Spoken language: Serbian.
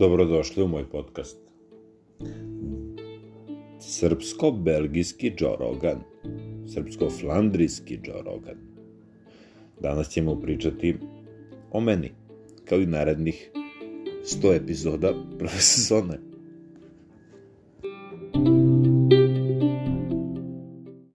Dobrodošli u moj podcast. Srpsko-belgijski džorogan, Srpsko-flandrijski džorogan. Danas ćemo pričati o meni, kao i narednih 100 epizoda prve sezone.